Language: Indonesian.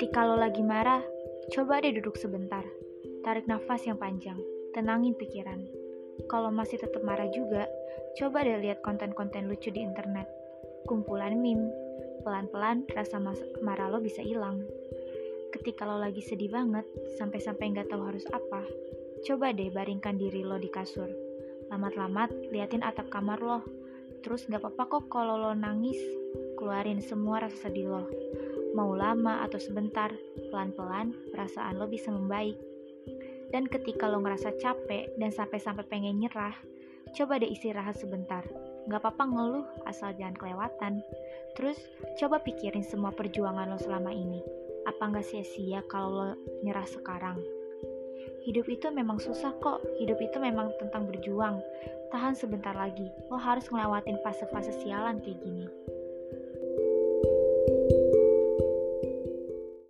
Ketika lo lagi marah, coba deh duduk sebentar. Tarik nafas yang panjang, tenangin pikiran. Kalau masih tetap marah juga, coba deh lihat konten-konten lucu di internet. Kumpulan meme, pelan-pelan rasa marah lo bisa hilang. Ketika lo lagi sedih banget, sampai-sampai nggak tahu harus apa, coba deh baringkan diri lo di kasur. Lamat-lamat liatin atap kamar lo. Terus nggak apa-apa kok kalau lo nangis, keluarin semua rasa sedih lo. Mau lama atau sebentar, pelan-pelan perasaan lo bisa membaik. Dan ketika lo ngerasa capek dan sampai-sampai pengen nyerah, coba deh istirahat sebentar. Gak apa-apa ngeluh asal jangan kelewatan. Terus coba pikirin semua perjuangan lo selama ini. Apa gak sia-sia kalau lo nyerah sekarang? Hidup itu memang susah kok. Hidup itu memang tentang berjuang. Tahan sebentar lagi. Lo harus ngelewatin fase-fase sialan kayak gini.